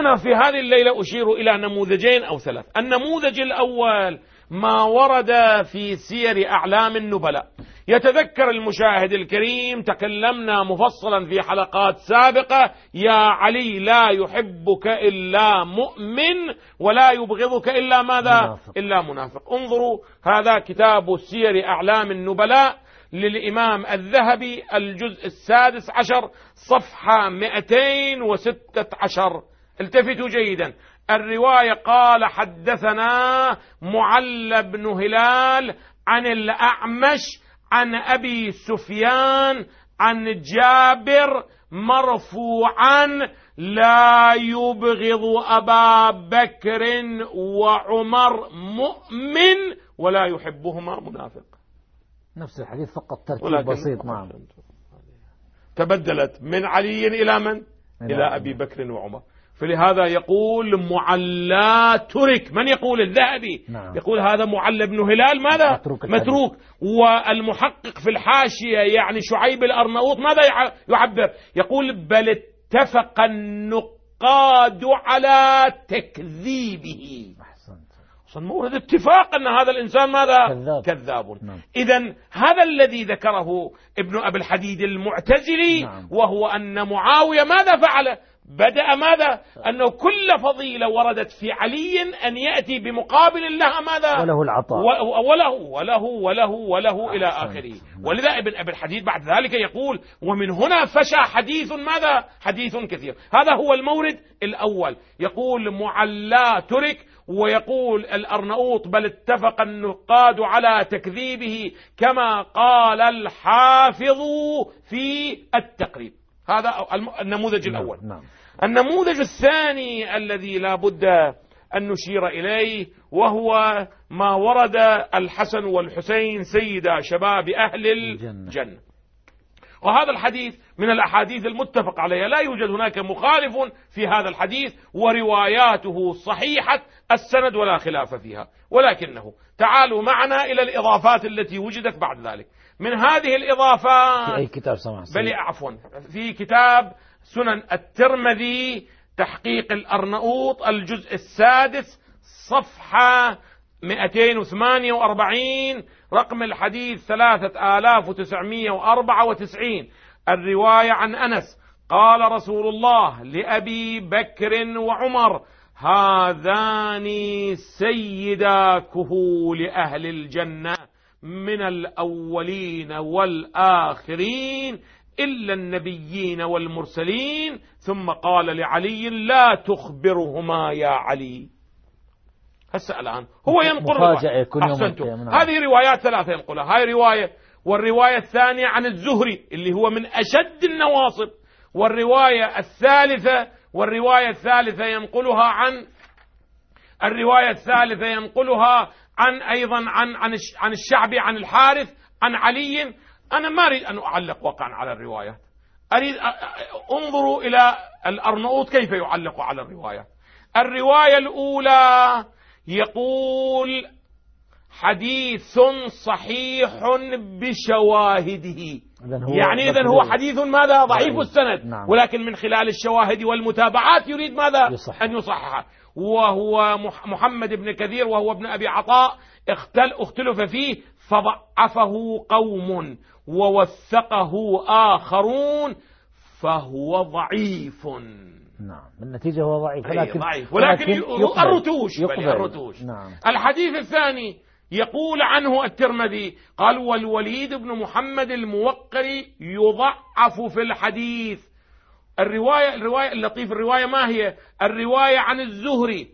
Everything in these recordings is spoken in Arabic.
أنا في هذه الليلة أشير إلى نموذجين أو ثلاث. النموذج الأول ما ورد في سير أعلام النبلاء. يتذكر المشاهد الكريم تكلمنا مفصلا في حلقات سابقة. يا علي لا يحبك إلا مؤمن ولا يبغضك إلا ماذا؟ منافق. إلا منافق. انظروا هذا كتاب سير أعلام النبلاء للإمام الذهبي الجزء السادس عشر صفحة 216 التفتوا جيدا. الرواية قال حدثنا معل بن هلال عن الأعمش عن أبي سفيان عن جابر مرفوعا لا يبغض أبا بكر وعمر مؤمن ولا يحبهما منافق. نفس الحديث فقط ترتيب بسيط نعم. تبدلت من علي إلى من؟ إلى أبي بكر وعمر. فلهذا يقول معلى ترك. من يقول؟ الذهبي. نعم. يقول هذا معلى بن هلال ماذا؟ متروك, متروك. والمحقق في الحاشية يعني شعيب الأرناؤوط ماذا يعبر؟ يقول بل اتفق النقاد على تكذيبه. أصلا مورد اتفاق أن هذا الإنسان ماذا؟ كذاب, كذاب. نعم. اذا هذا الذي ذكره ابن أبي الحديد المعتزلي نعم. وهو أن معاوية ماذا فعل؟ بدأ ماذا؟ أنه كل فضيلة وردت في علي أن يأتي بمقابل لها ماذا؟ وله العطاء. وله وله وله وله إلى آخره. ولذا ابن أبي الحديد بعد ذلك يقول ومن هنا فشى حديث ماذا؟ حديث كثير. هذا هو المورد الأول. يقول معلا ترك. ويقول الأرنؤوط بل اتفق النقاد على تكذيبه كما قال الحافظ في التقريب. هذا النموذج نعم، الأول. نعم. النموذج الثاني الذي لا بد أن نشير إليه وهو ما ورد الحسن والحسين سيدا شباب أهل الجنة. وهذا الحديث من الأحاديث المتفق عليها. لا يوجد هناك مخالف في هذا الحديث ورواياته صحيحة السند ولا خلاف فيها. ولكنه تعالوا معنا إلى الإضافات التي وجدت بعد ذلك. من هذه الإضافات في أي كتاب سمع بل عفوا في كتاب سنن الترمذي تحقيق الأرنؤوط الجزء السادس صفحة 248 رقم الحديث 3994 الرواية عن أنس قال رسول الله لأبي بكر وعمر هذان سيدا كهول أهل الجنة من الأولين والآخرين إلا النبيين والمرسلين. ثم قال لعلي لا تخبرهما يا علي. هسه الآن. هو ينقل أحسنتم. هذه روايات ثلاثة ينقلها. هاي رواية والرواية الثانية عن الزهري اللي هو من أشد النواصب. والرواية الثالثة والرواية الثالثة ينقلها عن الرواية الثالثة ينقلها عن أيضا عن عن عن الشعبي عن الحارث عن علي. أنا ما أريد أن أعلق وقعا على الروايات أريد انظروا إلى الأرنؤوط كيف يعلق على الروايات الرواية الأولى يقول حديث صحيح بشواهده. يعني إذا هو حديث ماذا؟ ضعيف السند. نعم. ولكن من خلال الشواهد والمتابعات يريد ماذا؟ يصحح. أن يصحح. وهو محمد بن كثير وهو ابن أبي عطاء اختل اختلف فيه فضعفه قوم ووثقه آخرون فهو ضعيف. نعم النتيجة هو ضعيف ولكن ضعيف. ولكن, ولكن الرتوش الرتوش. نعم. الحديث الثاني يقول عنه الترمذي قال والوليد بن محمد الموقري يضعف في الحديث. الرواية الرواية اللطيف الرواية ما هي؟ الرواية عن الزهري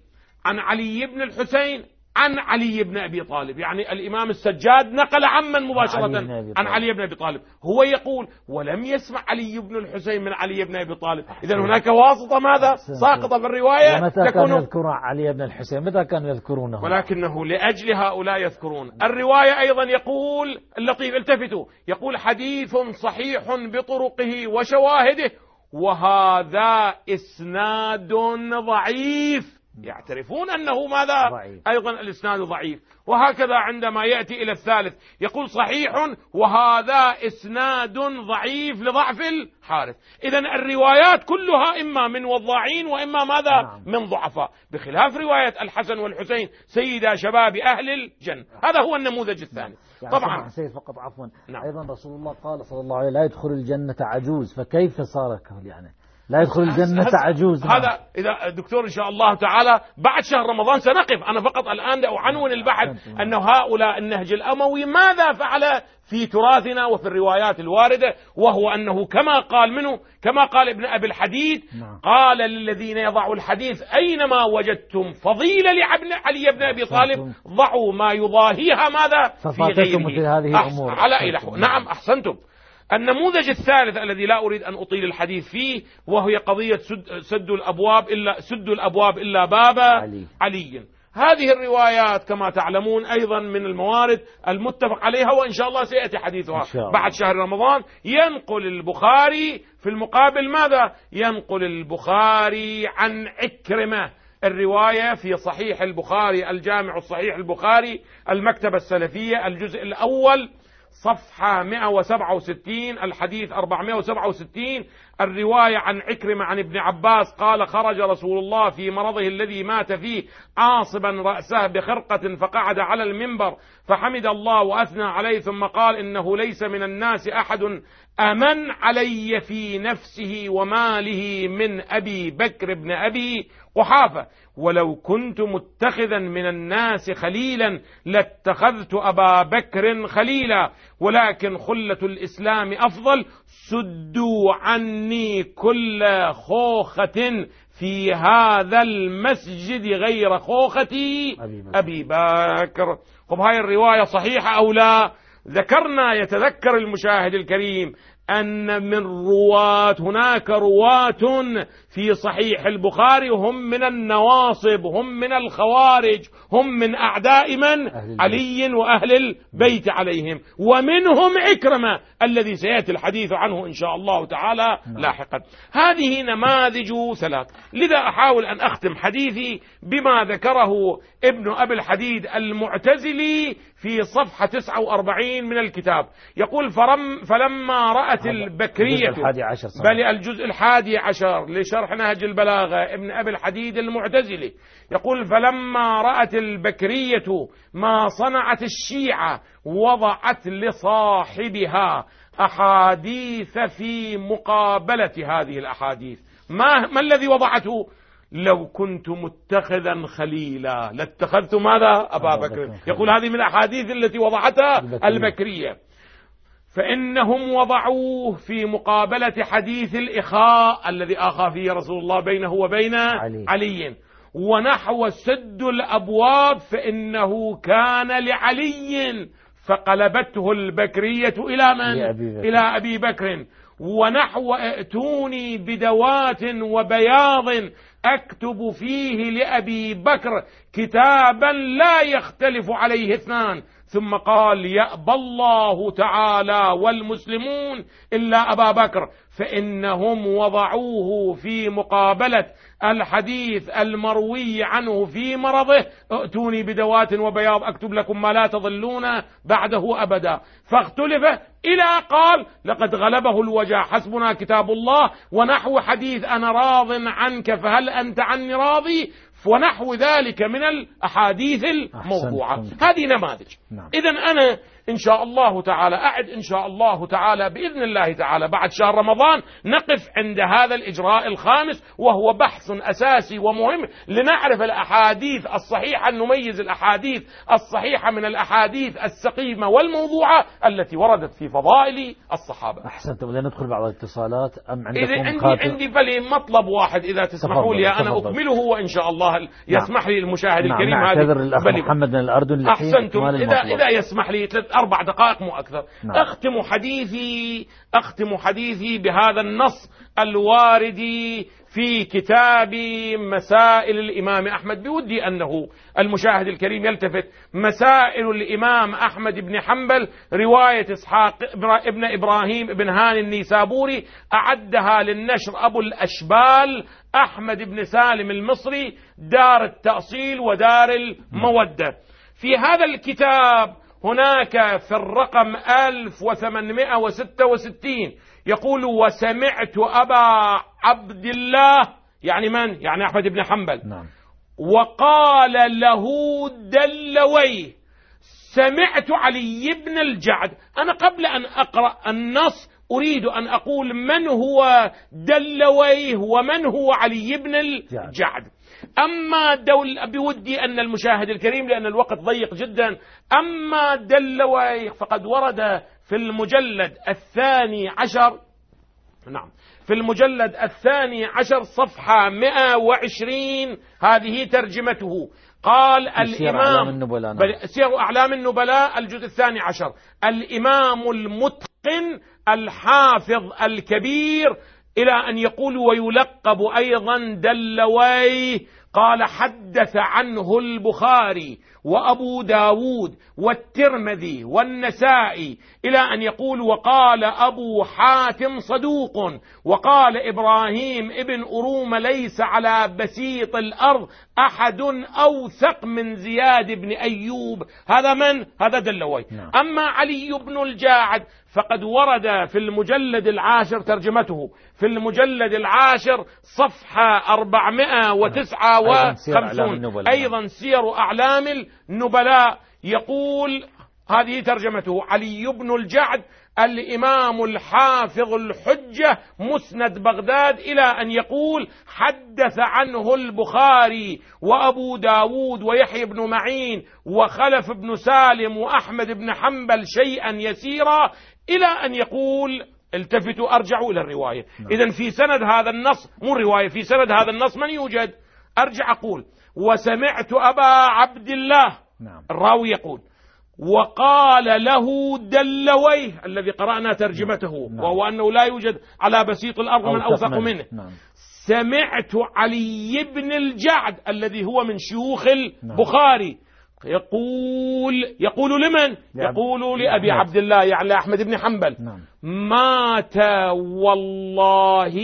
عن علي بن الحسين عن علي بن أبي طالب. يعني الإمام السجاد نقل عمن مباشرة علي عن علي بن أبي طالب. هو يقول ولم يسمع علي بن الحسين من علي بن أبي طالب. اذا هناك واسطة ماذا؟ ساقطة في الرواية متى تكون كانوا يذكرون علي بن الحسين؟ متى كانوا يذكرونه؟ ولكنه لأجل هؤلاء يذكرون. الرواية أيضا يقول اللطيف التفتوا. يقول حديث صحيح بطرقه وشواهده وهذا إسناد ضعيف. يعترفون أنه ماذا؟ ضعيف. أيضا الإسناد ضعيف. وهكذا عندما يأتي إلى الثالث يقول صحيح وهذا إسناد ضعيف لضعف الحارث. إذا الروايات كلها إما من وضاعين وإما ماذا؟ نعم. من ضعفاء. بخلاف رواية الحسن والحسين سيدا شباب أهل الجنة. هذا هو النموذج الثاني. يعني طبعا. سيد فقط عفوا. نعم. أيضا رسول الله قال صلى الله عليه وسلم لا يدخل الجنة عجوز فكيف صار يعني؟ لا يدخل الجنة عجوز. هذا إذا الدكتور إن شاء الله تعالى بعد شهر رمضان سنقف أنا فقط الآن اعنون البحث. انه هؤلاء النهج الأموي ماذا فعل في تراثنا وفي الروايات الواردة وهو أنه كما قال منه كما قال ابن أبي الحديد نعم. قال للذين يضعوا الحديث أينما وجدتم فضيلة لعبن علي بن أبي طالب أحسنتم. ضعوا ما يضاهيها ماذا في غيره مثل هذه الأمور. على أحسنتم. إله نعم أحسنتم النموذج الثالث الذي لا أريد أن أطيل الحديث فيه وهي قضية سد, سد الأبواب الا سد الأبواب إلا باب علي. علي هذه الروايات كما تعلمون أيضا من الموارد المتفق عليها وإن شاء الله سيأتي حديثها الله. بعد شهر رمضان ينقل البخاري في المقابل ماذا؟ ينقل البخاري عن عكرمة الرواية في صحيح البخاري الجامع الصحيح البخاري المكتبة السلفية الجزء الأول صفحة 167 الحديث 467 الرواية عن عكرمة عن ابن عباس قال خرج رسول الله في مرضه الذي مات فيه عاصبا رأسه بخرقة فقعد على المنبر فحمد الله وأثنى عليه ثم قال إنه ليس من الناس أحد أمن علي في نفسه وماله من أبي بكر بن أبي قحافة. ولو كنت متخذا من الناس خليلا لاتخذت أبا بكر خليلا. ولكن خلة الإسلام أفضل سدوا عني كل خوخة في هذا المسجد غير خوختي. أبي بكر. طب هاي الرواية صحيحة أو لا؟ ذكرنا يتذكر المشاهد الكريم أن من رواة هناك رواة في صحيح البخاري هم من النواصب هم من الخوارج هم من أعداء من. علي وأهل البيت عليهم. ومنهم عكرمة الذي سيأتي الحديث عنه إن شاء الله تعالى نعم. لاحقا هذه نماذج ثلاث لذا أحاول أن أختم حديثي بما ذكره ابن أبي الحديد المعتزلي في صفحة 49 من الكتاب يقول فرم فلما رأت البكرية الجزء. بل الجزء الحادي عشر لشرح نهج البلاغة ابن أبي الحديد المعتزلي يقول فلما رأت البكرية ما صنعت الشيعة وضعت لصاحبها أحاديث في مقابلة هذه الأحاديث. ما, ما الذي وضعته؟ لو كنت متخذا خليلا. لاتخذت ماذا؟ أبا بكر. يقول هذه من الأحاديث التي وضعتها البكرية. البكرية. فإنهم وضعوه في مقابلة حديث الإخاء الذي آخى فيه رسول الله بينه وبين علي. علي. ونحو سد الأبواب فإنه كان لعلي. فقلبته البكرية إلى من؟ بكر. إلى أبي بكر ونحو ائتوني بدوات وبياض أكتب فيه لأبي بكر كتابا لا يختلف عليه اثنان ثم قال يأبى الله تعالى والمسلمون إلا أبا بكر فإنهم وضعوه في مقابلة الحديث المروي عنه في مرضه. ائتوني بدوات وبياض أكتب لكم ما لا تضلون بعده أبدا. فاختلف إلى قال لقد غلبه الوجع حسبنا كتاب الله ونحو حديث أنا راض عنك فهل أنت عني راضي؟ ونحو ذلك من الأحاديث الموضوعة. هذه نماذج نعم. إذا أنا إن شاء الله تعالى. أعد إن شاء الله تعالى بإذن الله تعالى. بعد شهر رمضان نقف عند هذا الإجراء الخامس وهو بحث أساسي ومهم لنعرف الأحاديث الصحيحة نميز الأحاديث الصحيحة من الأحاديث السقيمة والموضوعة التي وردت في فضائل الصحابة. أحسنت بدنا ندخل بعض الاتصالات. أم عندكم إذا عندي خاطر عندي بلي مطلب واحد. إذا تسمحوا لي أنا تفضل. أكمله وإن شاء الله يسمح لي المشاهد نعم الكريم للأخ بلي. محمد من الأردن أحسنتم. إذا. إذا يسمح لي أربع دقائق مو أكثر. نعم. أختم حديثي أختم حديثي بهذا النص الوارد في كتاب مسائل الإمام أحمد. بودي أنه المشاهد الكريم يلتفت. مسائل الإمام أحمد بن حنبل رواية إسحاق ابن إبراهيم بن هاني النيسابوري أعدها للنشر أبو الأشبال أحمد بن سالم المصري دار التأصيل ودار المودة. في هذا الكتاب هناك في الرقم 1866 يقول وسمعت أبا عبد الله يعني من؟ يعني أحمد بن حنبل. نعم. وقال له دلويه سمعت علي بن الجعد. أنا قبل أن أقرأ النص أريد أن أقول من هو دلويه ومن هو علي بن الجعد. أما دول بودي أن المشاهد الكريم لأن الوقت ضيق جدا. أما دلويه فقد ورد في المجلد الثاني عشر نعم في المجلد الثاني عشر صفحة 120 هذه ترجمته. قال الإمام نعم. سير أعلام النبلاء الجزء الثاني عشر. الإمام المتقن الحافظ الكبير إلى أن يقول ويلقب أيضا دلويه قال حدث عنه البخاري وأبو داود والترمذي والنسائي إلى أن يقول وقال أبو حاتم صدوق وقال إبراهيم ابن أروم ليس على بسيط الأرض أحد أوثق من زياد بن أيوب هذا من؟ هذا دلوي نعم. أما علي بن الجاعد فقد ورد في المجلد العاشر ترجمته. في المجلد العاشر صفحة 459 أيضا سير أعلام النبلاء. يقول هذه ترجمته علي بن الجعد الإمام الحافظ الحجة مسند بغداد إلى أن يقول حدث عنه البخاري وأبو داود ويحيى بن معين وخلف بن سالم وأحمد بن حنبل شيئا يسيرا. إلى أن يقول التفتوا أرجعوا إلى الرواية. نعم. إذا في سند هذا النص مو الرواية في سند هذا النص من يوجد؟ أرجع أقول وسمعت أبا عبد الله. نعم. الراوي يقول وقال له دلويه الذي قرأنا ترجمته نعم. وهو أنه لا يوجد على بسيط الأرض من أوثق منه. نعم. سمعت علي بن الجعد الذي هو من شيوخ نعم. البخاري. يقول يقول لمن؟ يقول لأبي لأحمد. عبد الله يعني لأحمد بن حنبل. نعم. مات والله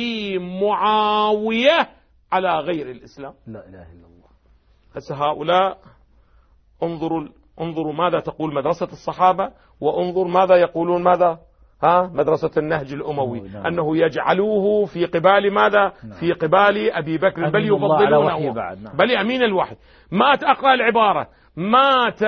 معاوية على غير الإسلام. لا إله إلا الله. هسه هؤلاء انظروا انظروا ماذا تقول مدرسة الصحابة وانظر ماذا يقولون ماذا؟ ها؟ مدرسة النهج الأموي. نعم. أنه يجعلوه في قبال ماذا؟ نعم. في قبال أبي بكر بل يفضلونه. نعم. بل أمين الوحي. مات أقرأ العبارة. مات